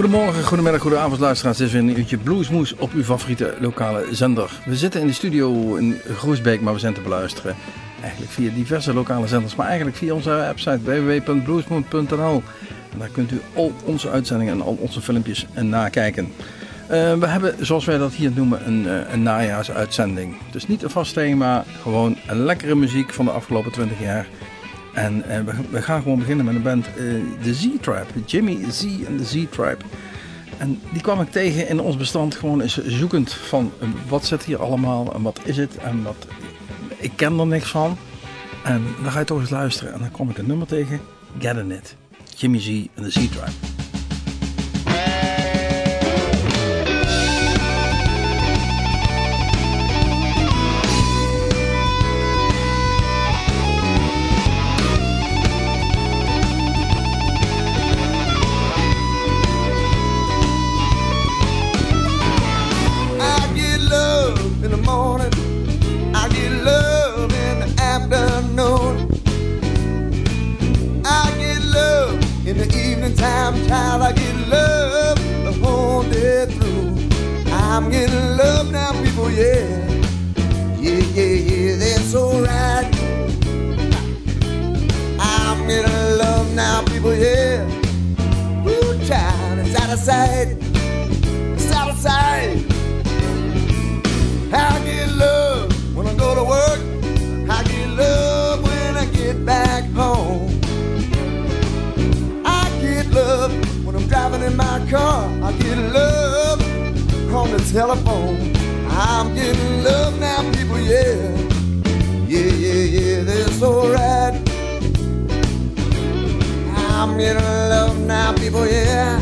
Goedemorgen, goedemiddag, goedenavond luisteraars. Dit is weer een uurtje Bluesmoes op uw favoriete lokale zender. We zitten in de studio in Groesbeek, maar we zijn te beluisteren. Eigenlijk via diverse lokale zenders, maar eigenlijk via onze website www.bluesmoes.nl. Daar kunt u al onze uitzendingen en al onze filmpjes nakijken. Uh, we hebben, zoals wij dat hier noemen, een, uh, een najaarsuitzending. Dus niet een vast thema, gewoon een lekkere muziek van de afgelopen 20 jaar. En uh, we, gaan gewoon beginnen met een band, de Z-Tribe. Jimmy Z en de Z-Tribe. En die kwam ik tegen in ons bestand gewoon eens zoekend van wat zit hier allemaal en wat is het en wat... Ik ken er niks van. En dan ga je toch eens luisteren en dan kom ik een nummer tegen, Get In It. Jimmy Z en de Z-Tribe. Child, I get love the whole day through. I'm getting love now, people, yeah. Yeah, yeah, yeah, that's alright. I'm getting love now, people, yeah. Ooh, child, it's out of sight. Car. I get love on the telephone. I'm getting love now, people, yeah. Yeah, yeah, yeah, that's alright. I'm getting love now, people, yeah.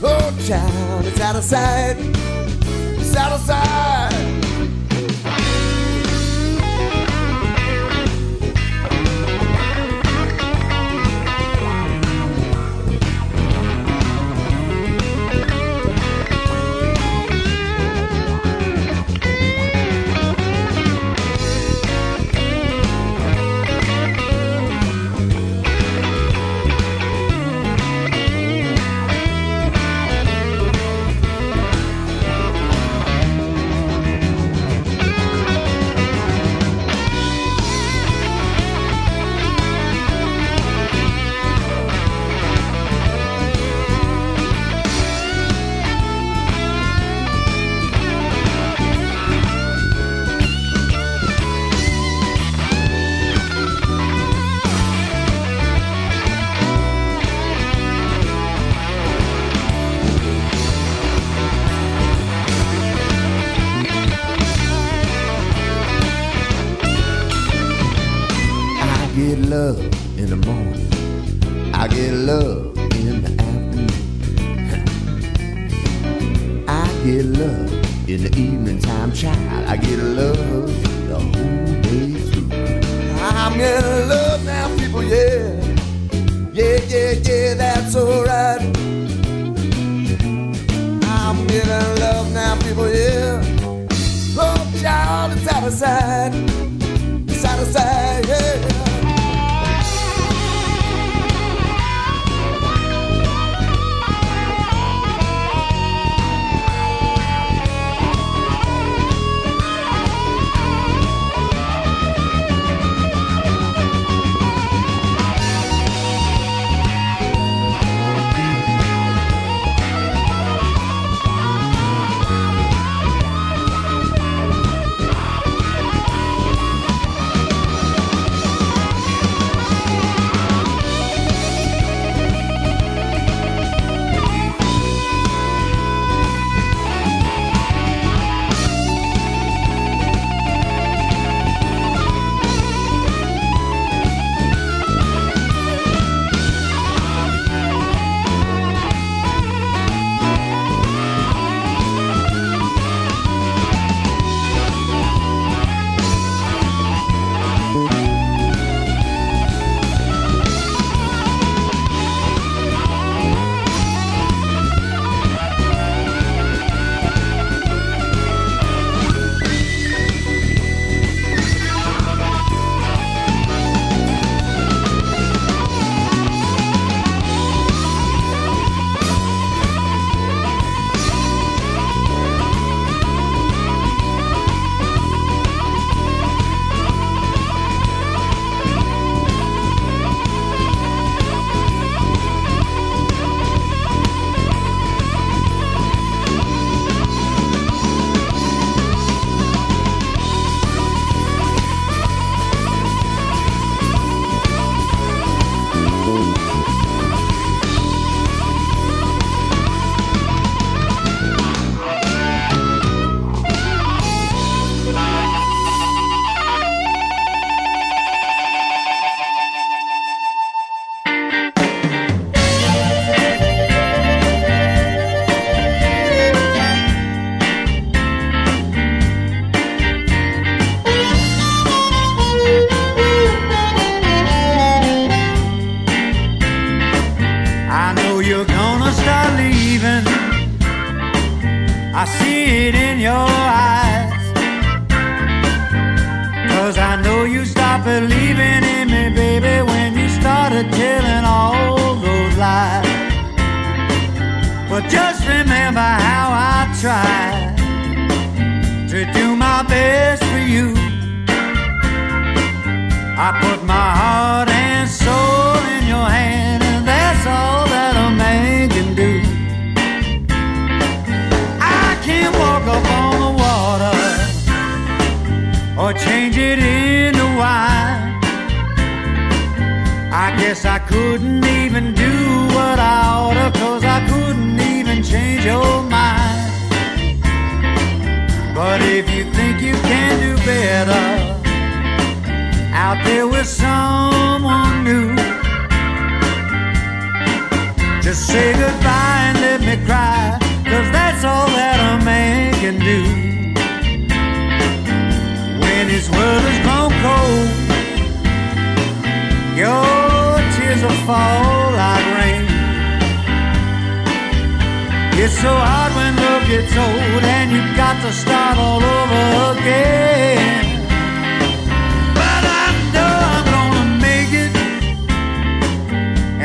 Oh, child, it's out of sight. It's out of sight.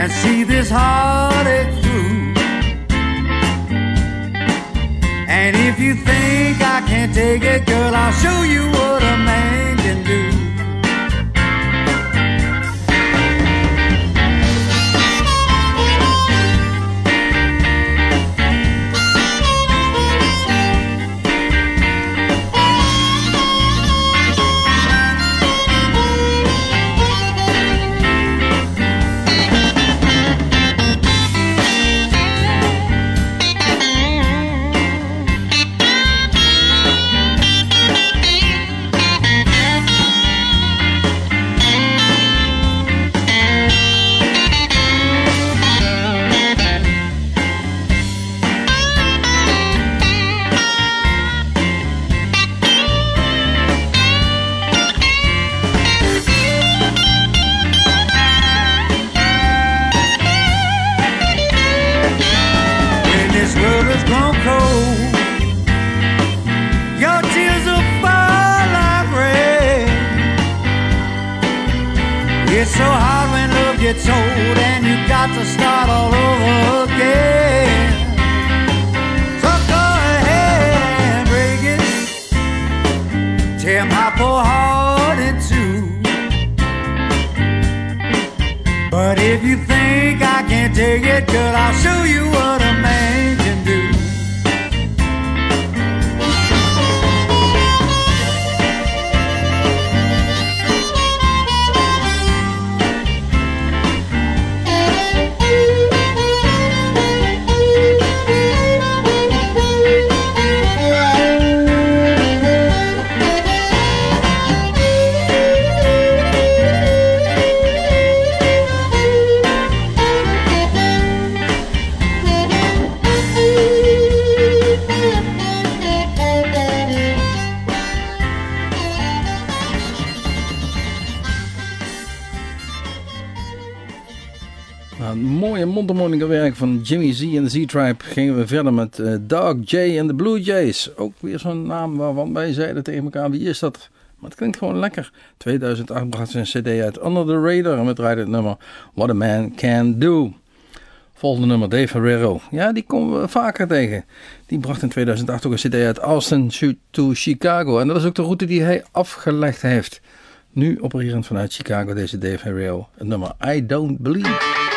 And see this heartache through. And if you think I can't take it, girl, I'll show you what a man mondharmonica werk van Jimmy Z en de Z-Tribe gingen we verder met eh, Doug J en de Blue Jays. Ook weer zo'n naam waarvan wij zeiden tegen elkaar, wie is dat? Maar het klinkt gewoon lekker. 2008 bracht ze een cd uit Under the Radar en we draaiden het nummer What a Man Can Do. Volgende nummer, Dave Herrero. Ja, die komen we vaker tegen. Die bracht in 2008 ook een cd uit Austin to Chicago. En dat is ook de route die hij afgelegd heeft. Nu opererend vanuit Chicago deze Dave Herrero. Het nummer I Don't Believe.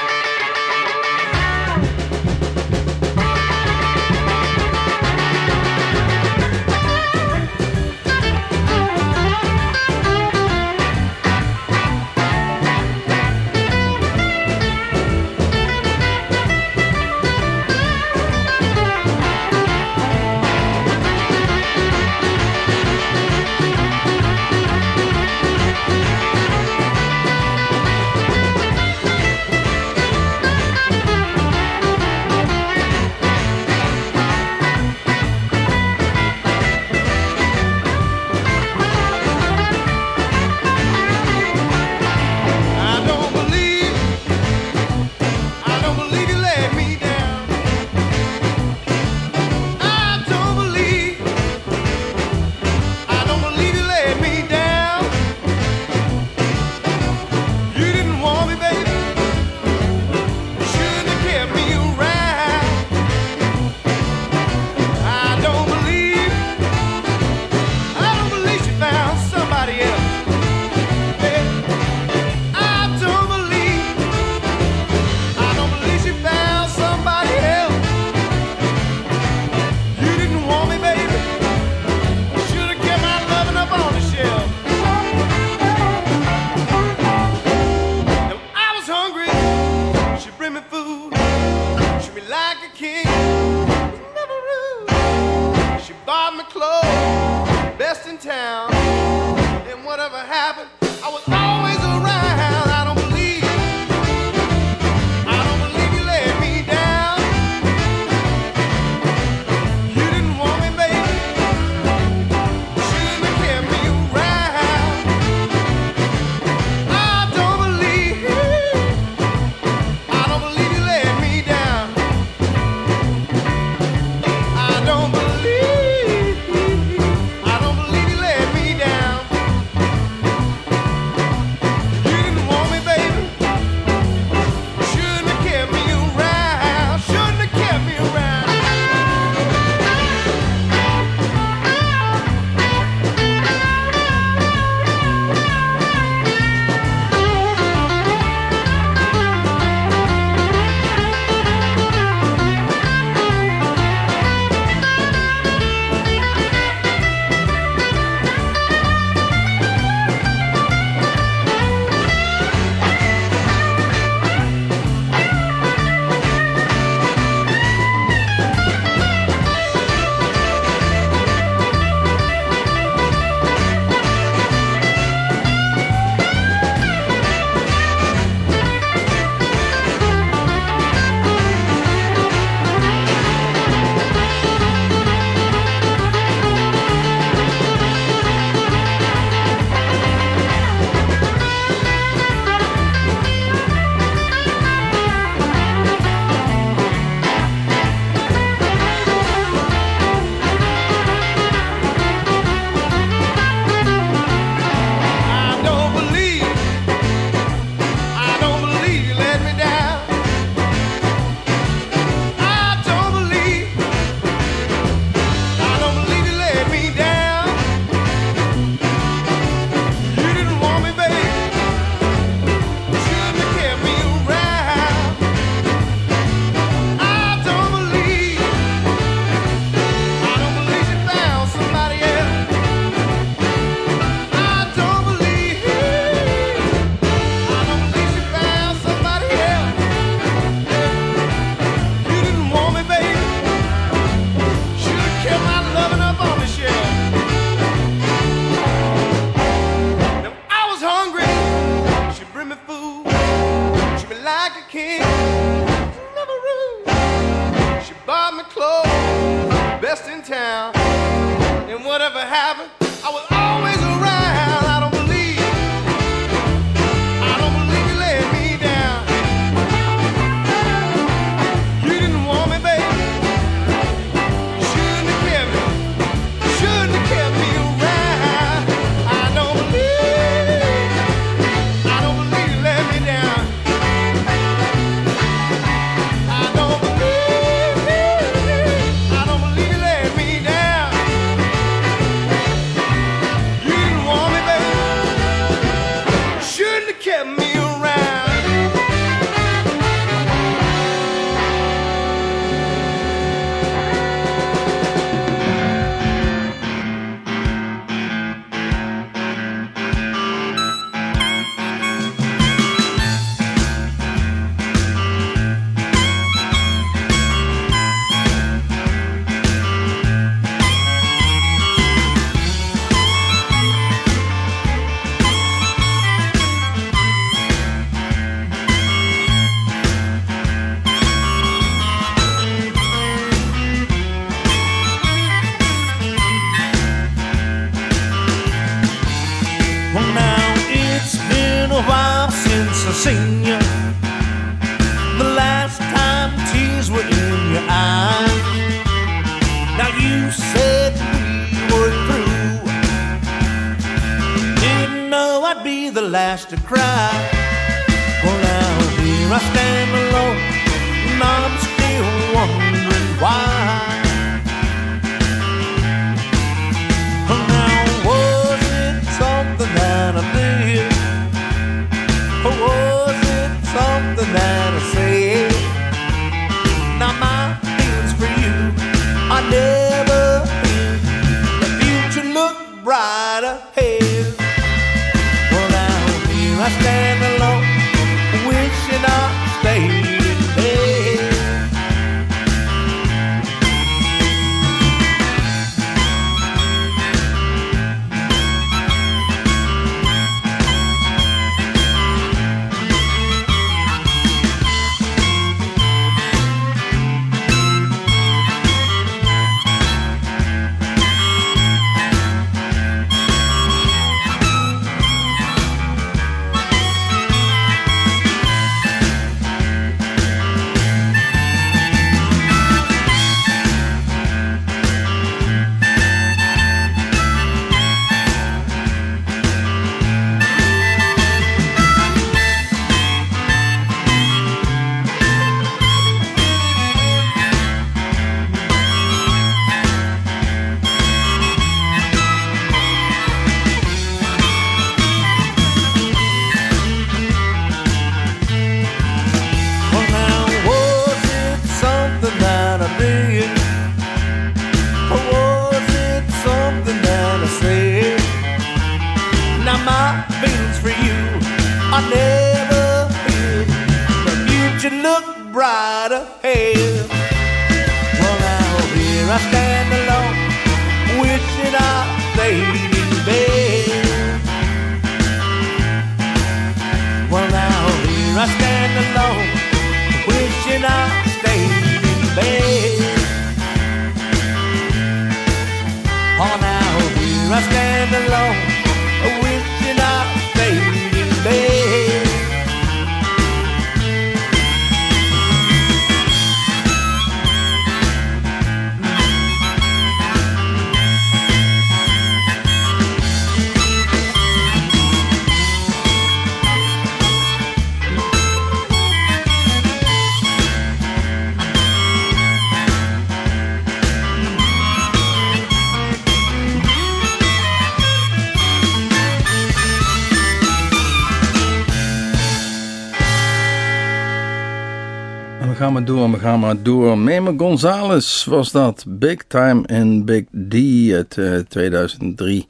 Gaan maar door, we gaan maar door. Memo Gonzalez was dat. Big Time in Big D uit eh, 2003.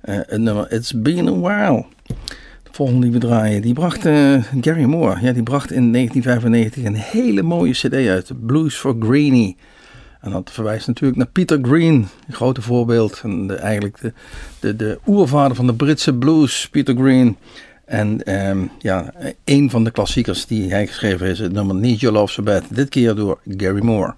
Eh, het nummer It's Been a While. De volgende die we draaien, die bracht eh, Gary Moore. Ja, die bracht in 1995 een hele mooie cd uit. Blues for Greenie. En dat verwijst natuurlijk naar Peter Green, een grote voorbeeld. En eigenlijk de, de, de oervader van de Britse blues, Peter Green. En ehm, ja, een van de klassiekers die hij geschreven heeft, is het nummer Need Your Love So Bad. Dit keer door Gary Moore.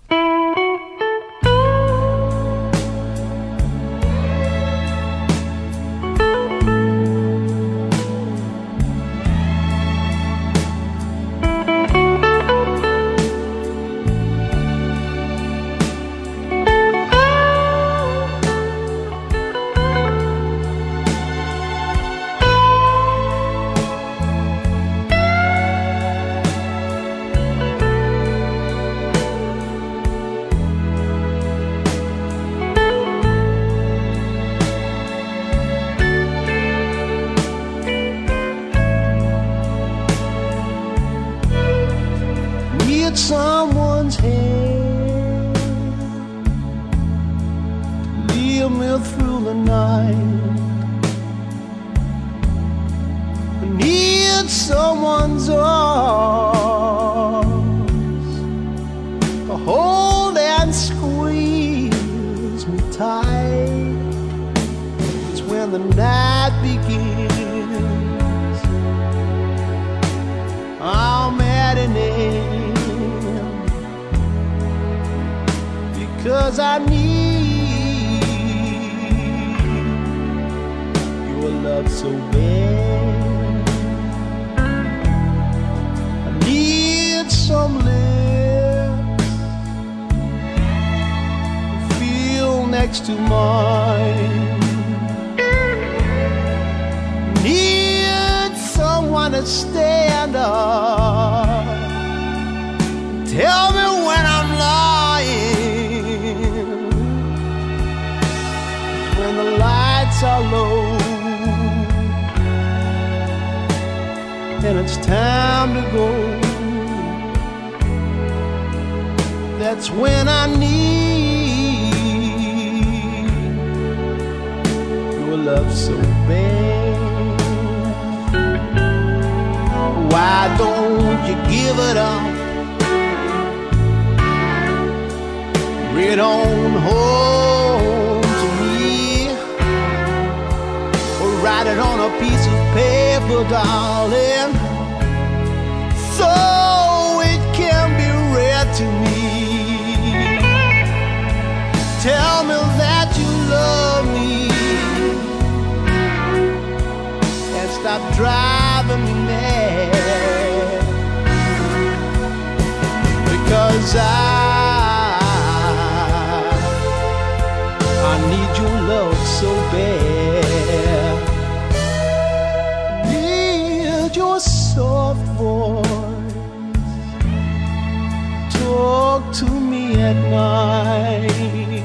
Love so bad. I need some lips to feel next to mine. Need someone to stand up. Tell it's time to go. That's when I need your love so bad. Why don't you give it up? It on home to me. Or write it on a piece of paper, darling. So it can be read to me. Tell me that you love me. And stop driving me mad. Because I I at night.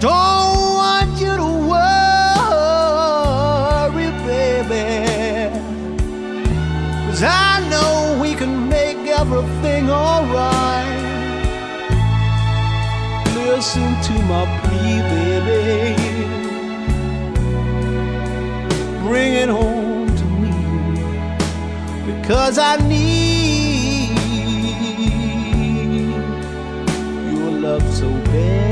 Don't want you to worry, baby. Cause I know we can make everything alright. Listen to my plea, baby. Bring it home to me. Because I need so bad.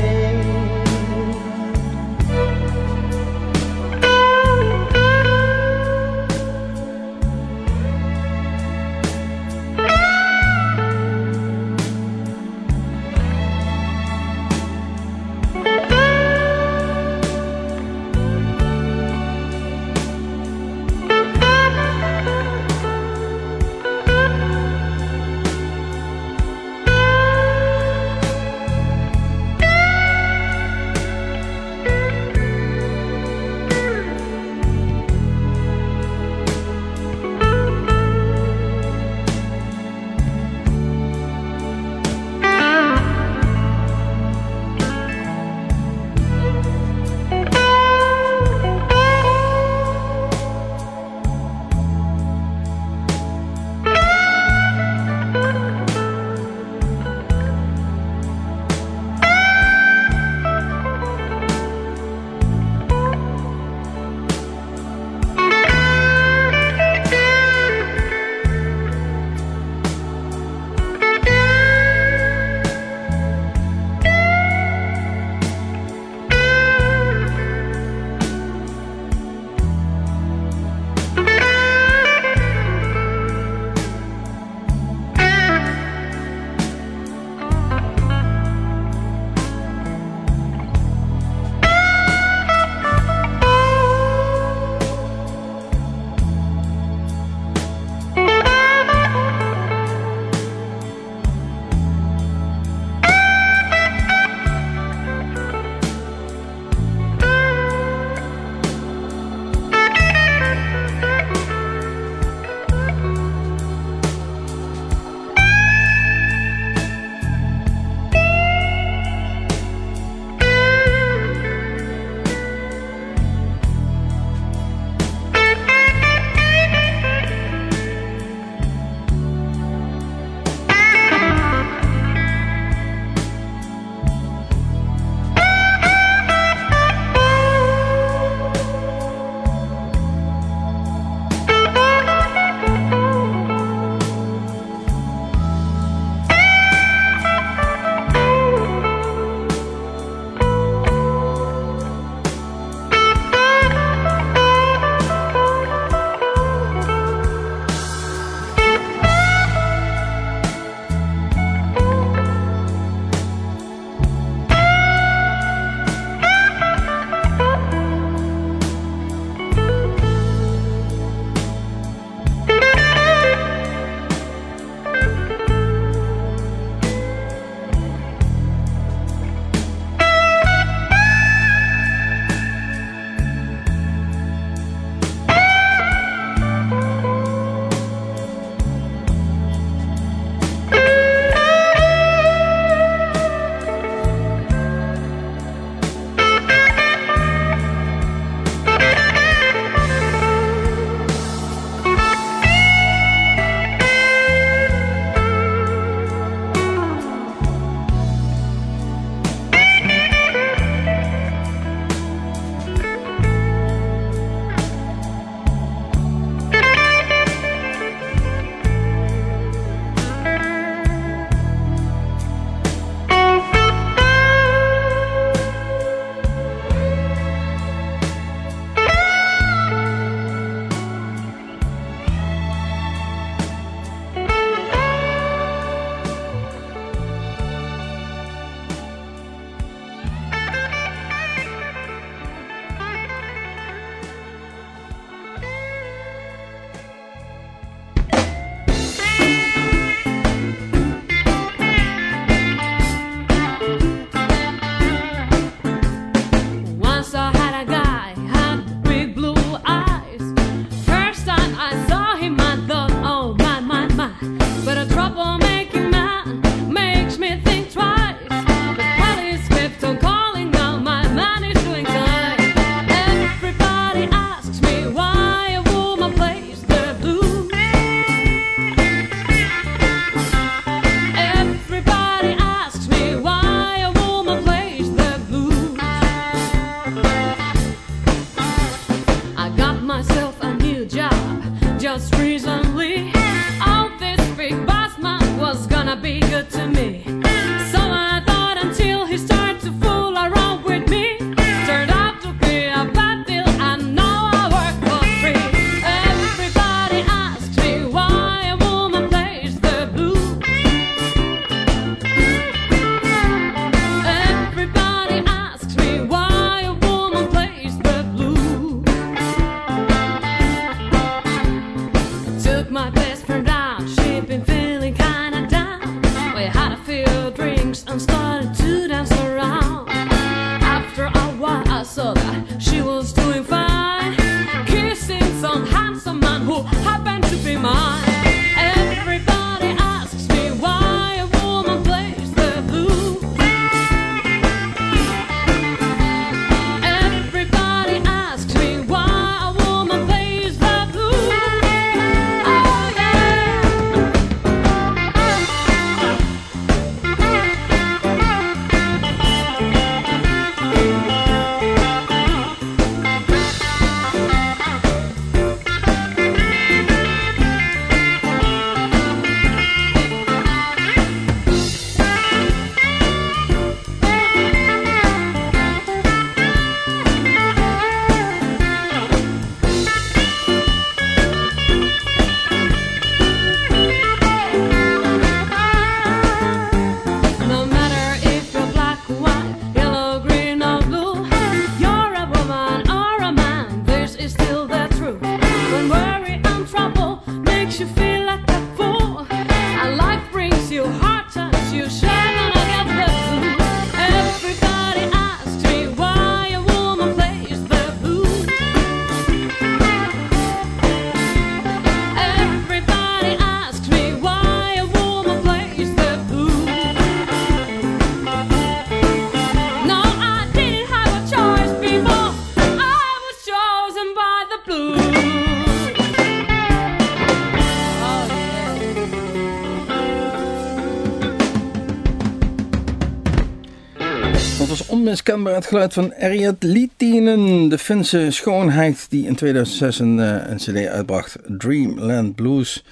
Was onmiskenbaar het geluid van Erjat Litinen, de Finse schoonheid die in 2006 een, eh, een cd uitbracht, Dreamland Blues.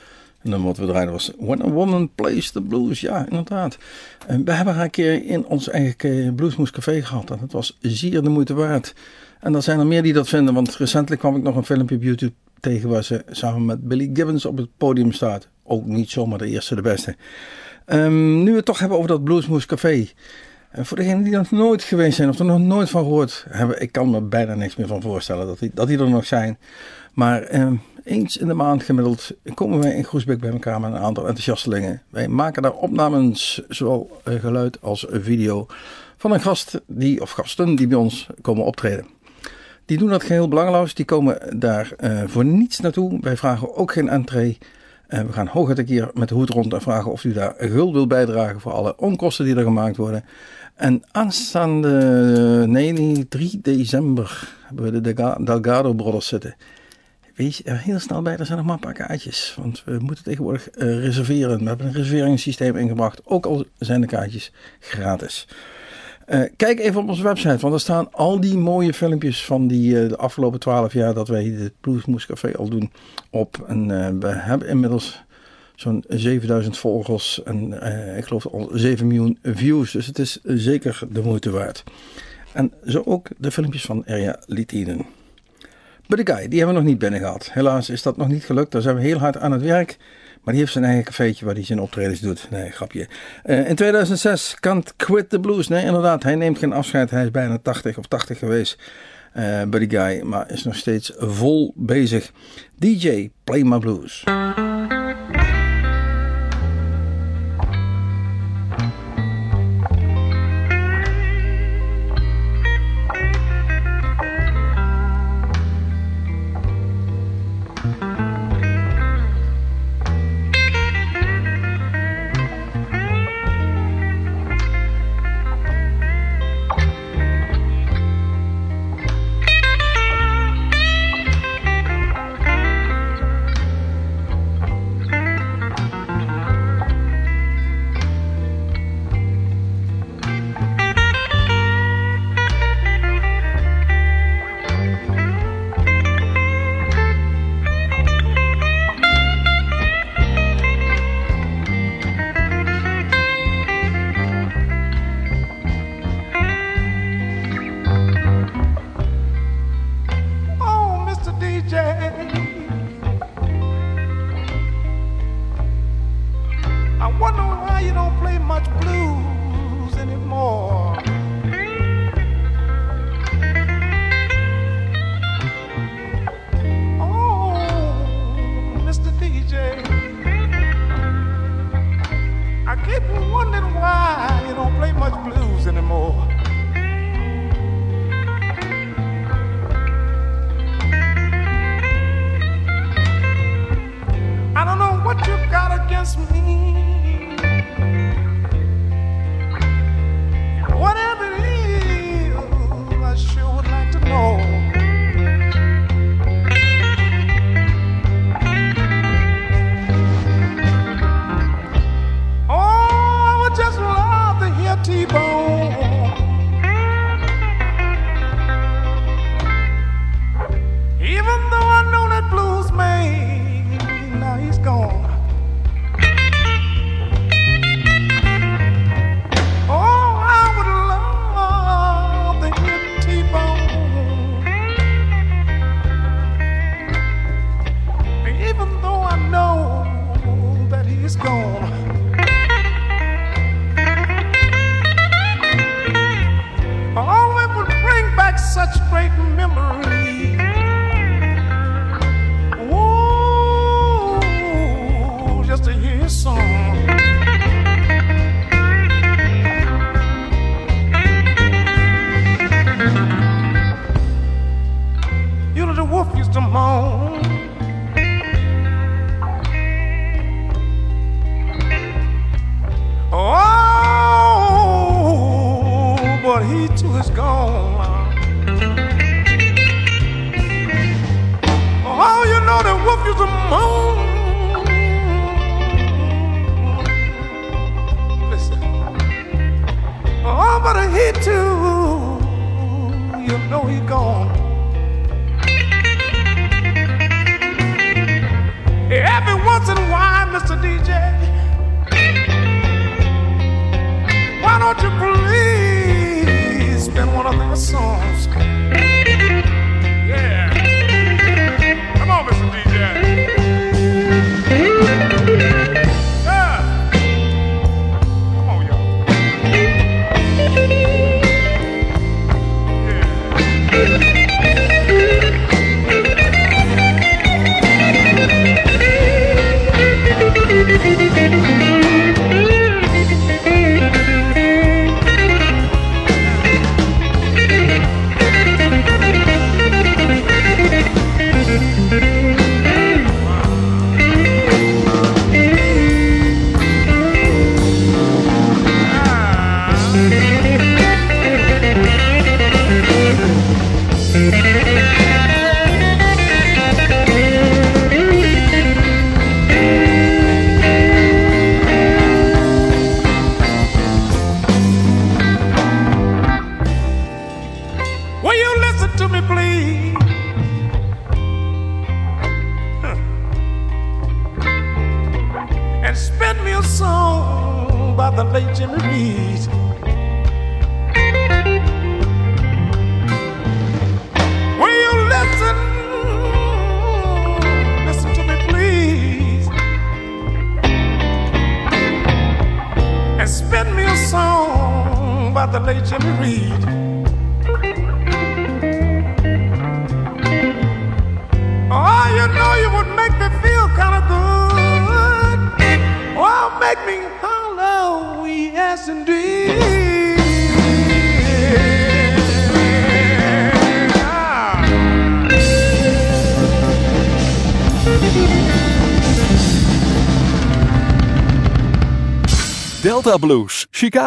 En dan wat we draaiden was When a Woman Plays the Blues. Ja, inderdaad. En we hebben haar een keer in ons eigen Bluesmoes Café gehad en het was zeer de moeite waard. En er zijn er meer die dat vinden, want recentelijk kwam ik nog een filmpje op YouTube tegen waar ze samen met Billy Gibbons op het podium staat. Ook niet zomaar de eerste de beste. Ehm, nu we het toch hebben over dat Bluesmoes Café. En voor degenen die nog nooit geweest zijn of er nog nooit van gehoord hebben, ik kan me bijna niks meer van voorstellen dat die, dat die er nog zijn. Maar ehm, eens in de maand gemiddeld komen wij in Groesbeek bij elkaar met een aantal enthousiastelingen. Wij maken daar opnames, zowel eh, geluid als video, van een gast die, of gasten die bij ons komen optreden. Die doen dat geheel belangloos, die komen daar eh, voor niets naartoe. Wij vragen ook geen entree. Eh, we gaan hooguit een keer met de hoed rond en vragen of u daar guld wil bijdragen voor alle onkosten die er gemaakt worden. En aanstaande, nee, nee 3 december hebben we de Delga- Delgado Brothers zitten. Wees er heel snel bij, er zijn nog maar een paar kaartjes. Want we moeten tegenwoordig eh, reserveren. We hebben een reserveringssysteem ingebracht, ook al zijn de kaartjes gratis. Eh, kijk even op onze website, want er staan al die mooie filmpjes van die, eh, de afgelopen twaalf jaar dat wij het Bluesmoes Café al doen op. En we hebben inmiddels zo'n 7000 volgers en eh, ik geloof al 7 miljoen views. Dus het is zeker de moeite waard. En zo ook de filmpjes van Erja Litinen. Buddy Guy, die hebben we nog niet binnen gehad. Helaas is dat nog niet gelukt. Daar zijn we heel hard aan het werk. Maar die heeft zijn eigen cafeetje waar hij zijn optredens doet. Nee, grapje. Eh, in 2006, Can't Quit the Blues. Nee, inderdaad, hij neemt geen afscheid. Hij is bijna 80 of 80 geweest. eh Buddy Guy, maar is nog steeds vol bezig. DJ, Play My Blues.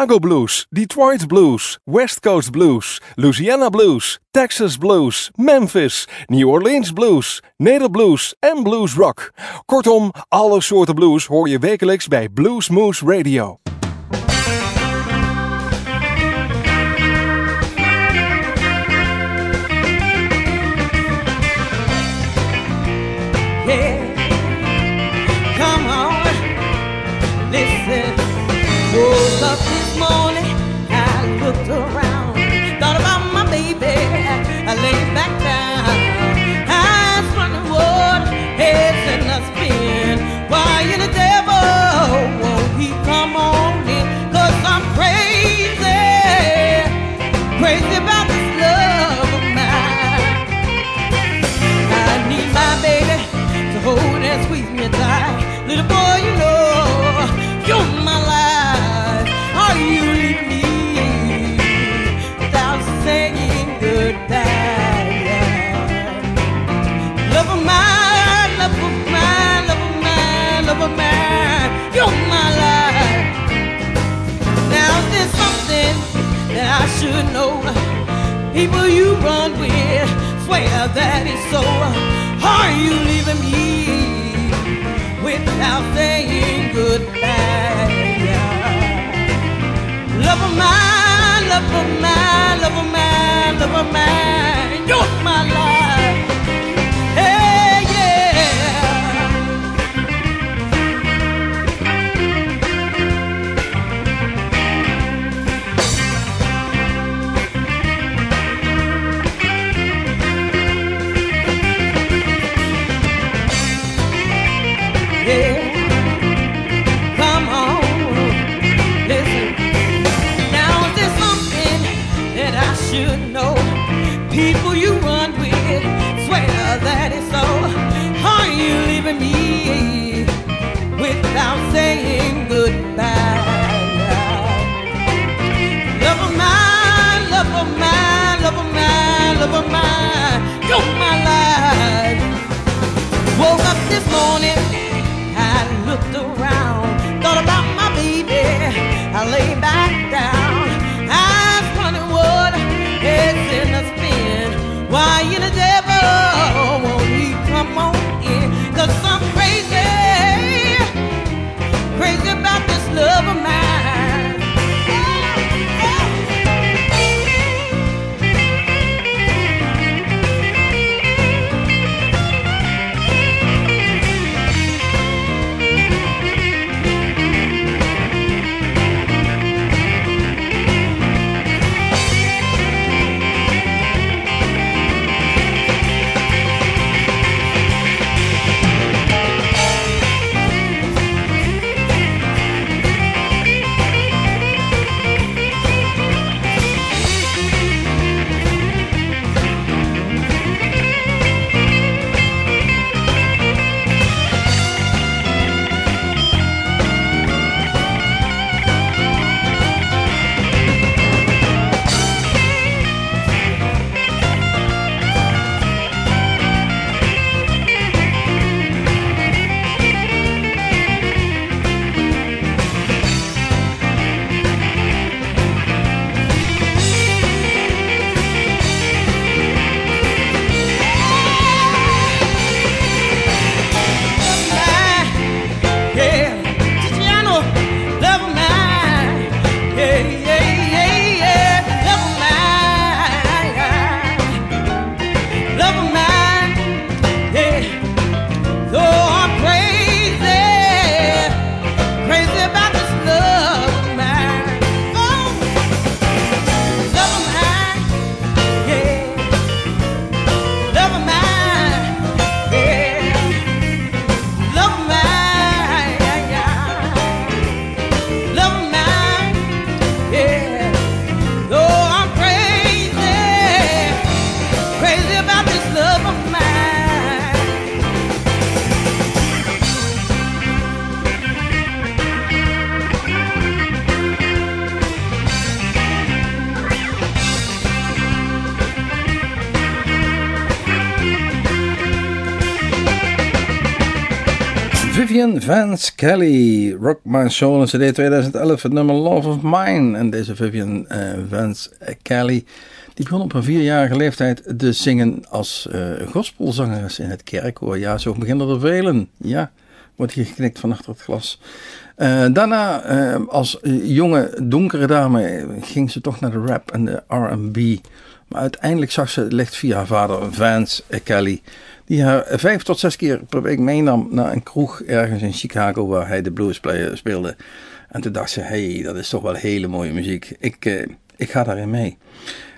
Chicago Blues, Detroit Blues, West Coast Blues, Louisiana Blues, Texas Blues, Memphis, New Orleans Blues, Nederblues en Blues Rock. Kortom, alle soorten blues hoor je wekelijks bij Blues Moose Radio. Looked around, thought about my baby. I lay back Vance Kelly, Rock My Soul, een CD 2011, het nummer Love of Mine. En deze Vivian eh, Vance Kelly, die begon op een vierjarige leeftijd te zingen als eh, gospelzangeres in het kerkkoor. Ja, zo beginnen er velen. Ja, wordt hier geknikt van achter het glas. Eh, daarna, eh, als jonge donkere dame, ging ze toch naar de rap en de R&B. Maar uiteindelijk zag ze het licht via haar vader Vance Kelly die haar vijf tot zes keer per week meenam naar een kroeg ergens in Chicago waar hij de blues speelde. En toen dacht ze, hey, dat is toch wel hele mooie muziek. Ik, eh, ik ga daarin mee.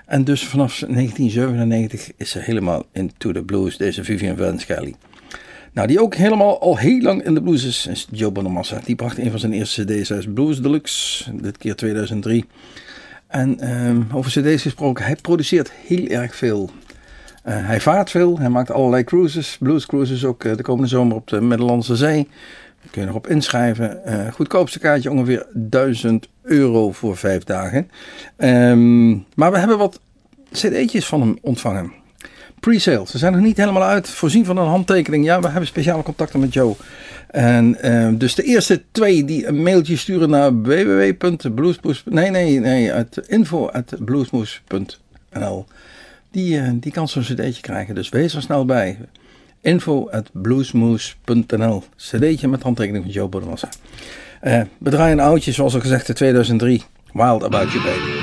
En dus vanaf 1997 is ze helemaal into the blues, deze Vivian Vance Kelly. Nou, die ook helemaal al heel lang in de blues is, is Joe Bonamassa. Die bracht een van zijn eerste cd's uit Blues Deluxe, dit keer 2003. En ehm, over cd's gesproken, hij produceert heel erg veel. Uh, hij vaart veel, hij maakt allerlei cruises, blues cruises ook uh, de komende zomer op de Middellandse Zee. Daar kun je nog op inschrijven. Uh, goedkoopste kaartje ongeveer 1000 euro voor vijf dagen. Um, maar we hebben wat cd'tjes van hem ontvangen. Pre-sale, ze zijn nog niet helemaal uit. Voorzien van een handtekening. Ja, we hebben speciale contacten met Joe. En uh, dus de eerste twee die een mailtje sturen naar www.bluesmoes... Nee, nee, nee, uit die kan zo'n cd'tje krijgen. Dus wees er snel bij. Info at bluesmoose.nl cd'tje met handtekening van Joe Bodemassa. Uh, we draaien een oudje, zoals al gezegd, in 2003. Wild About You Baby.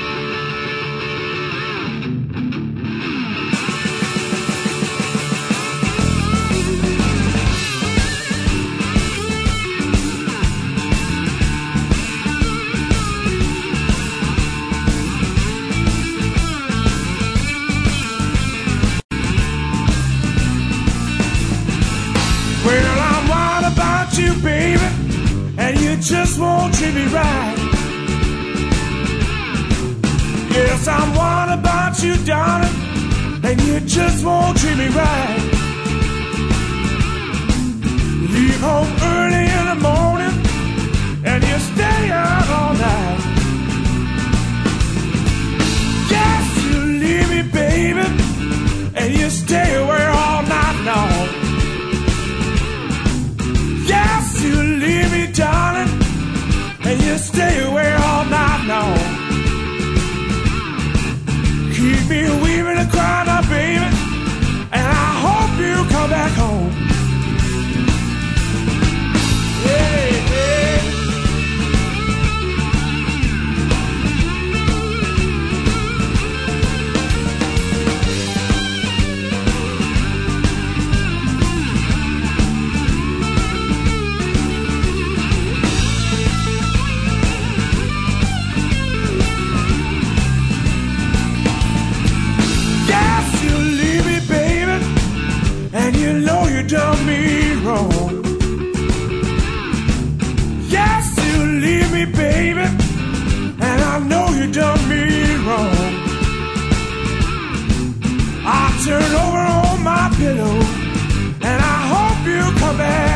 wrong. Yes, you leave me, baby, and I know you done me wrong. I turn over on my pillow, and I hope you come back.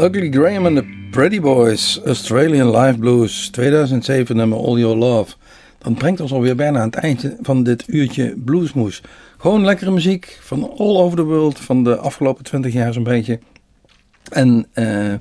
Ugly Graham and the Pretty Boys, Australian Live Blues, 2007 nummer All Your Love. Dat brengt ons alweer bijna aan het einde van dit uurtje bluesmoes. Gewoon lekkere muziek van all over the world, van de afgelopen 20 jaar zo'n beetje. En eh,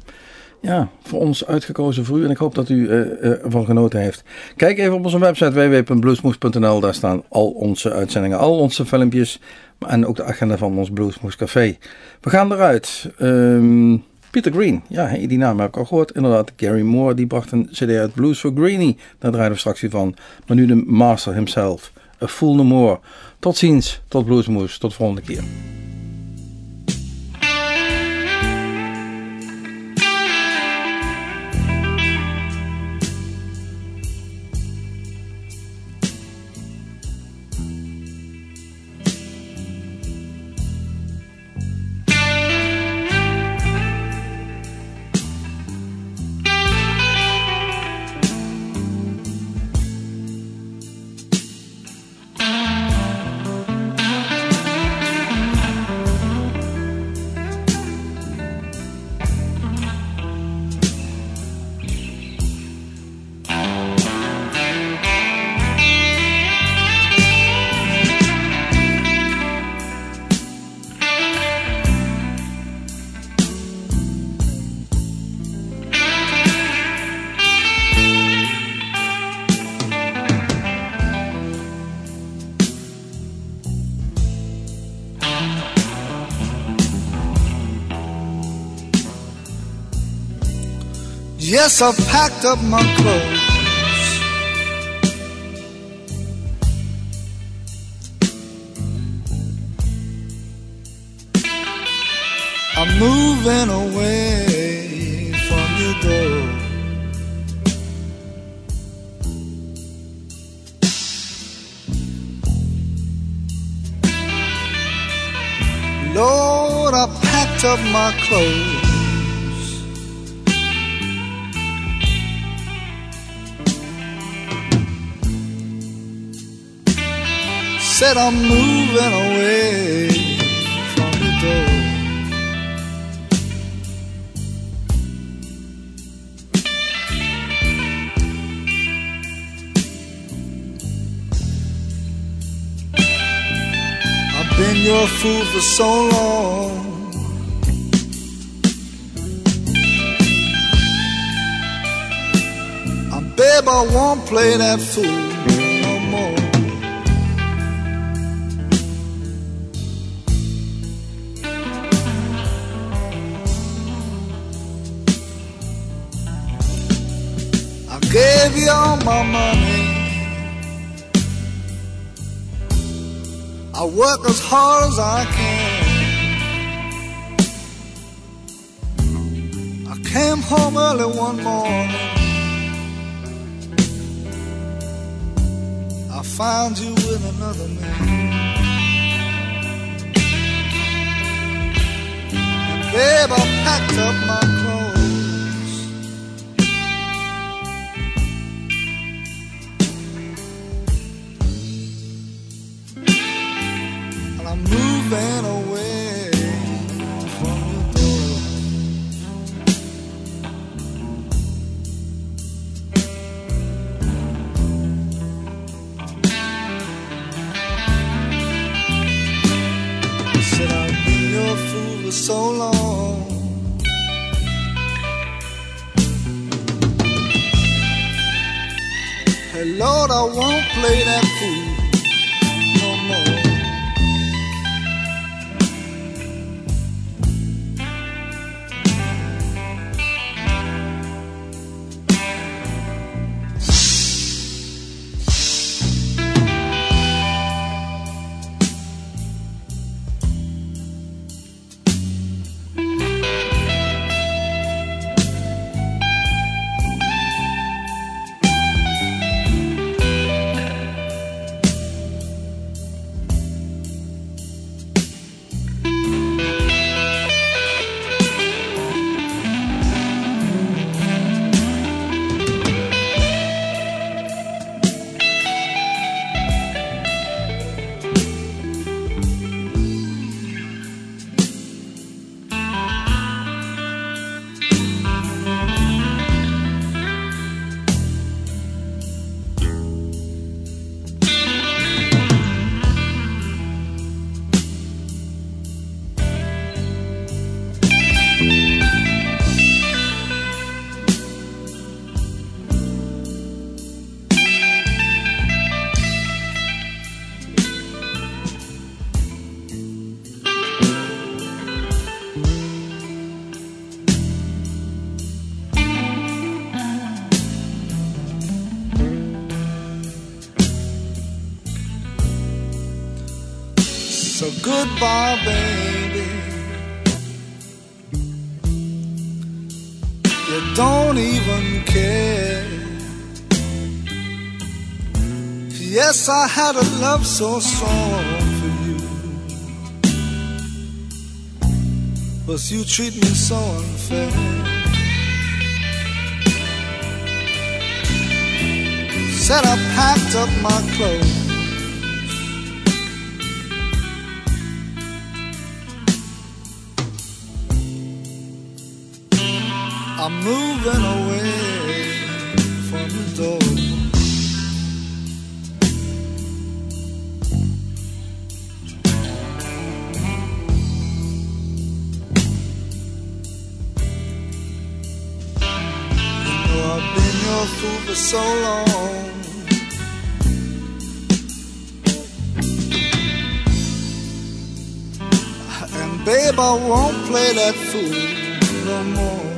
ja, voor ons uitgekozen voor u. En ik hoop dat u eh, ervan genoten heeft. Kijk even op onze website www.bluesmoes.nl. Daar staan al onze uitzendingen, al onze filmpjes. En ook de agenda van ons Bluesmoes Café. We gaan eruit. Ehm, Peter Green, ja, die naam heb ik al gehoord. Inderdaad, Gary Moore, die bracht een cd uit Blues for Greenie. Daar draaiden we straks weer van. Maar nu de master himself, A Fool No More. Tot ziens, tot Bluesmoes, tot de volgende keer. Yes, I've packed up my clothes. I'm moving away from your door. Lord, I packed up my clothes. Said I'm moving away from the door. I've been your fool for so long. Babe, I won't play that fool all my money. I work as hard as I can. I came home early one morning. I found you with another man. Babe, I packed up my goodbye, baby. You don't even care. Yes, I had a love so strong for you. But you treat me so unfair. Said I packed up my clothes. Moving away from the door. You know I've been your fool for so long. And babe, I won't play that fool no more.